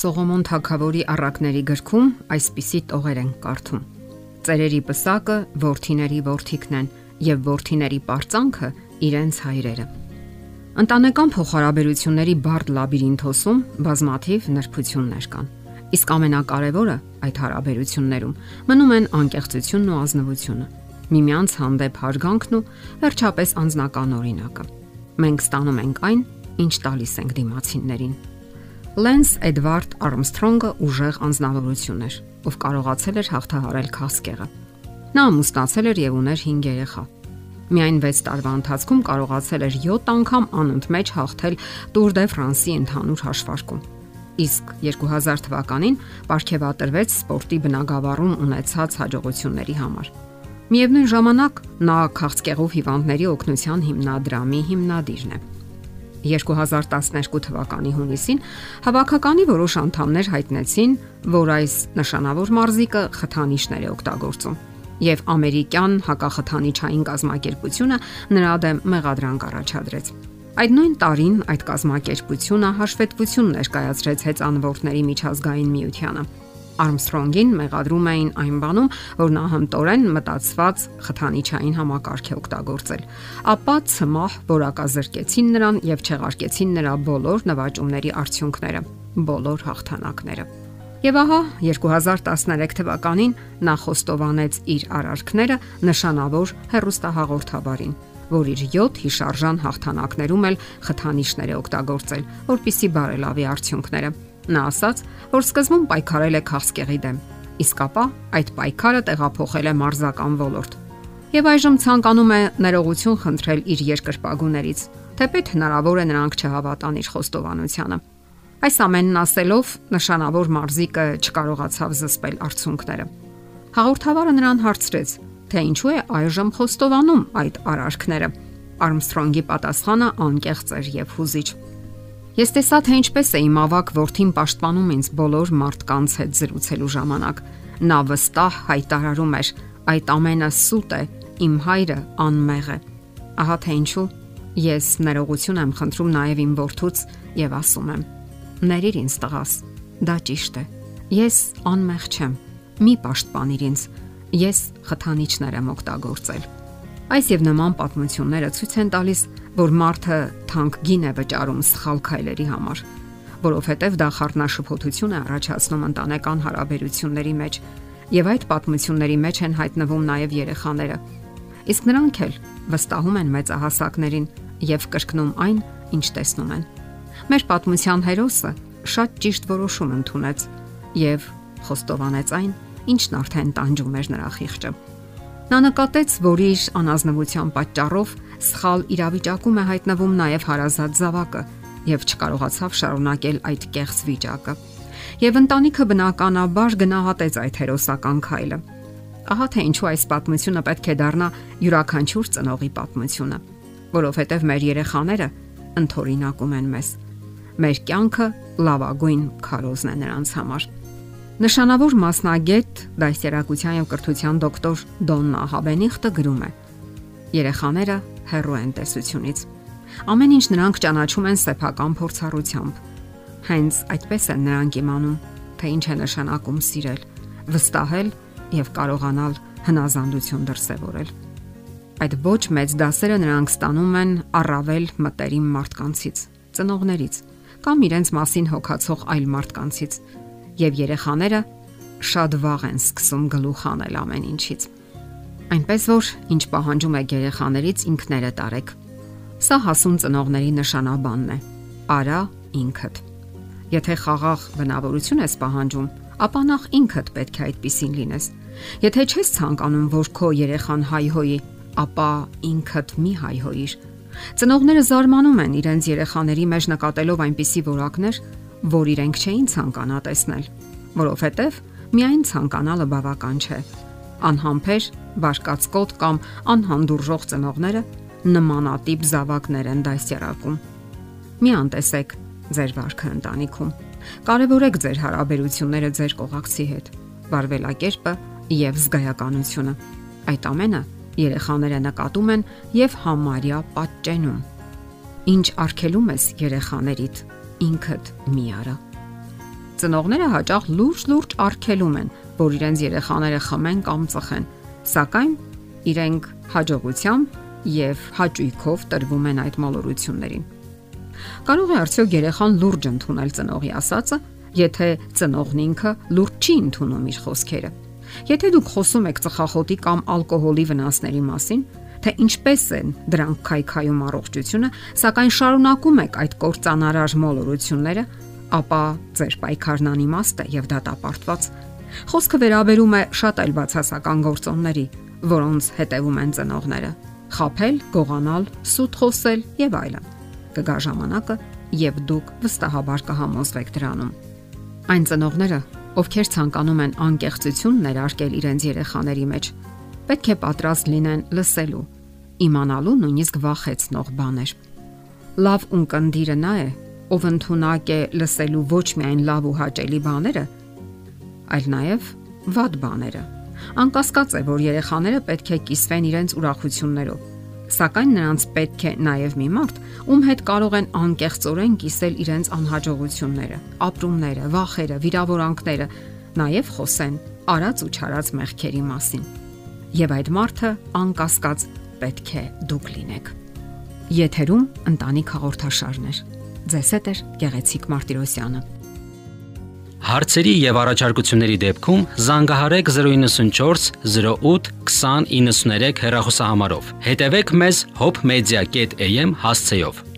Սողոմոն թագավորի առակների գրքում այսպիսի տողեր են կարդում. Ծերերի պսակը worthiների worthikն են եւ worthiների partzanքը իրենց հայրերը։ Ընտանեկան փոխհարաբերությունների բարդ լաբիրինթոսում բազմաթիվ նրբություններ կան։ Իսկ ամենակարևորը այդ հարաբերություններում մնում են անկեղծությունն ու ազնվությունը միմյանց հանդեպ հարգանքն ու վերջապես անznական օրինակը։ Մենք ստանում ենք այն, ինչ տալիս ենք դիմացիններին։ Լենս Էդվարդ Արմսթրոնգը ուժեղ անznավորություն էր, ով կարողացել էր հաղթահարել քասկեղը։ Նա ամուսնացել էր եւ ուներ 5 երեխա։ Միայն 6 տարվա ընթացքում կարողացել էր 7 անգամ անընդմեջ հաղթել Tour de France-ի ընդհանուր հաշվարկում։ Իսկ 2000 թվականին ապարգևատրվեց սպորտի բնագավառում ունեցած հաջողությունների համար։ Միևնույն ժամանակ նա քաղցկեղով հիվանդների օգնության հիմնադրամի հիմնադիրն է։ 2012 թվականի հունիսին հավաքականի որոշ անդամներ հայտնեցին, որ այս նշանավոր մարզիկը խթանիչներ է օգտագործում եւ ամերիկյան հակախթանիչային կազմակերպությունը նրա դեմ մեղադրանք առաջադրեց։ Այդ նույն տարին այդ կազմակերպությունը հաշվետվություն ներկայացրեց հեծանվորդների միջազգային միությանը Արմսթրոնգին մեղադրում էին այն բանում, որ նա հմտորեն մտածված խթանիչային համակարգ է օգտագործել։ Ապա ցմահ որակազրկեցին նրան եւ չեղարկեցին նրա բոլոր նվաճումների արդյունքները, բոլոր հաղթանակները։ Եվ ահա 2013 թվականին նա խոստովանեց իր արարքները նշանավոր հերոստահաղորդավարին, որ իր 7 հիշարժան հաղթանակներում էլ խթանիչներ է օգտագործել, որpիսի բարելավի արդյունքները Նա ասաց, որ սկզբում պայքարել է քաղցկեղի դեմ, իսկ ապա այդ պայքարը տեղափոխել է մարզական ոլորտ։ Եվ այժմ ցանկանում է ներողություն խնդրել իր երկրպագուներից, թեպետ հնարավոր է նրանք չհավատան իր խոստովանությանը։ Այս ամենն ասելով նշանավոր մարզիկը չկարողացավ զսպել արցունքները։ Հաղորդավարը նրան հարցրեց, թե ինչու է այժմ խոստովանում այդ արարքները։ Արմսթրոնգի պատասխանը անկեղծ էր եւ հուզիչ։ Ես տեսա, թե ինչպես է իմ ավակ worth-ին պաշտպանում ինձ բոլոր մարդկանց հետ զրուցելու ժամանակ։ Նա վստահ հայտարարում էր. «Այդ ամենը սուտ է, իմ հայրը անմեղ է»։ Ահա թե ինչու ես ներողություն եմ խնդրում նաև իմ worth-ից եւ ասում եմ. «Ներիր ինձ տղաս, դա ճիշտ է։ Ես անմեղ չեմ։ Մի պաշտպանիր ինձ։ Ես խթանիչներ եմ օգտագործել»։ Այս եւ նման պատմությունները ցույց են տալիս, որ մարդը թանկ գին է վճարում սխալ քայլերի համար, որովհետև դա խառնաշփոթություն է առաջացնում ընտանեկան հարաբերությունների մեջ, եւ այդ պատմությունների մեջ են հայտնվում նաեւ երեխաները։ Իսկ նրանք էլ վստահում են մեծահասակներին եւ կրկնում այն, ինչ տեսնում են։ Մեր պատմության հերոսը շատ ճիշտ որոշում ընդունեց եւ խոստովանեց այն, ինչն արդեն տանջում էր նրա խիղճը։ Նա նկատեց, որ իր անազնվության պատճառով սխալ իրավիճակում է հայտնվում նաև հարազատ զավակը եւ չկարողացավ շարունակել այդ կեղծ վիճակը։ Եվ ընտանիքը բնականաբար գնահատեց այդ հերոսական քայլը։ Ահա թե ինչու այս պատմությունը պետք է դառնա յուրաքանչյուր ծնողի պատմությունը, որովհետև մեր երեխաները ընթորինակում են մեզ։ Մեր կյանքը լավագույն քարոզն է նրանց համար։ Նշանավոր մասնագետ, դասերակցության եւ կրթության դոկտոր Դոննա Հաբենիխտը գրում է. Երեխաները հեռու են տեսությունից։ Ամեն ինչ նրանք ճանաչում են սեփական փորձառությամբ։ Հենց այդպես են նրանք իմանում, թե ինչ է նշանակում սիրել, վստահել եւ կարողանալ հնազանդություն դրսևորել։ Այդ ոչ մեծ դասերը նրանք ստանում են առավել մտերիմ մարդկանցից, ծնողներից կամ իրենց մասին հոգացող այլ մարդկանցից, եւ երեխաները շատ վաղ են սկսում գլուխ անել ամեն ինչից։ Այնպես որ ինչ պահանջում է երեխաներից ինքները տարեք։ Սա հասուն ծնողների նշանաբանն է։ Արա ինքդ։ Եթե խաղաղ բնավորություն ես պահանջում, ապա նախ ինքդ պետք է այդպեսին լինես։ Եթե չես ցանկանում, որ քո երեխան հայհոյի, ապա ինքդ մի հայհոյիր։ Ծնողները զարմանում են իրենց երեխաների մեջ նկատելով այնպիսի որակներ, որ իրենք չէին ցանկանա տեսնել, որովհետև միայն ցանկանալը բավական չէ։ Անհամբեր, բարկացկոտ կամ անհանդուրժող ծնողները նմանատիպ զավակներ են դասերակում։ Մի անտեսեք ձեր վարքը ընտանիքում։ Կարևորեք ձեր հարաբերությունները ձեր կողակցի հետ, վարվելակերպը եւ զգայականությունը։ Այդ ամենը երեխաները նկատում են եւ համարյա պատճենում։ Ինչ արգելում ես երեխաներիդ ինքդ մի արա։ ծնողները հաճախ լուրջ-լուրջ արգելում են, որ իրենց երեխաները խմեն կամ ծխեն, սակայն իրենք հաջողությամբ եւ հաճույքով տրվում են այդ մոլորություններին։ Կարող է արդյոք երեխան լուրջ ընդունել ծնողի ասածը, եթե ծնողն ինքը լուրջ չի ընդունում իր խոսքերը։ Եթե դուք խոսում եք ծխախոտի կամ ալկոհոլի վնասների մասին, թե ինչպես են դրանք քայքայում առողջությունը, սակայն շարունակում եք այդ կործանարար մոլորությունները, ապա ձեր պայքարն անիմաստ է եւ դատապարտված։ Խոսքը վերաբերում է շատ այլ բացասական գործոնների, որոնց հետևում են ծնողները խափել, գողանալ, սուտ խոսել եւ այլն։ Կգա ժամանակը, եւ դուք վստահաբար կհամոզվեք դրանում։ Այն ծնողները, ովքեր ցանկանում են անկեղծություն ներարկել իրենց երեխաների մեջ, պետք է պատրաստ լինեն լսելու, իմանալու նույնիսկ վախեցնող բաներ։ Լավ ունկնդիրը նա է, ով ընդունակ է լսելու ոչ միայն լավ ու հաճելի բաները, այլ նաև վատ բաները Անկասկած է, որ երեխաները պետք է կիսվեն իրենց ուրախություններով, սակայն նրանց պետք է նաև մի մարդ, ում հետ կարող են անկեղծորեն կիսել իրենց անհաջողությունները, ապրումները, վախերը, վիրավորանքները, նաև խոսեն արած ու չարած մեղքերի մասին։ Եվ այդ մարդը անկասկած պետք է դուք լինեք։ Եթերում ընտանիք հաղորդաշարներ։ Ձեզ հետ է Գեղեցիկ Մարտիրոսյանը։ Հարցերի եւ առաջարկությունների դեպքում զանգահարեք 094 08 2093 հեռախոսահամարով։ Հետևեք մեզ hopmedia.am հասցեով։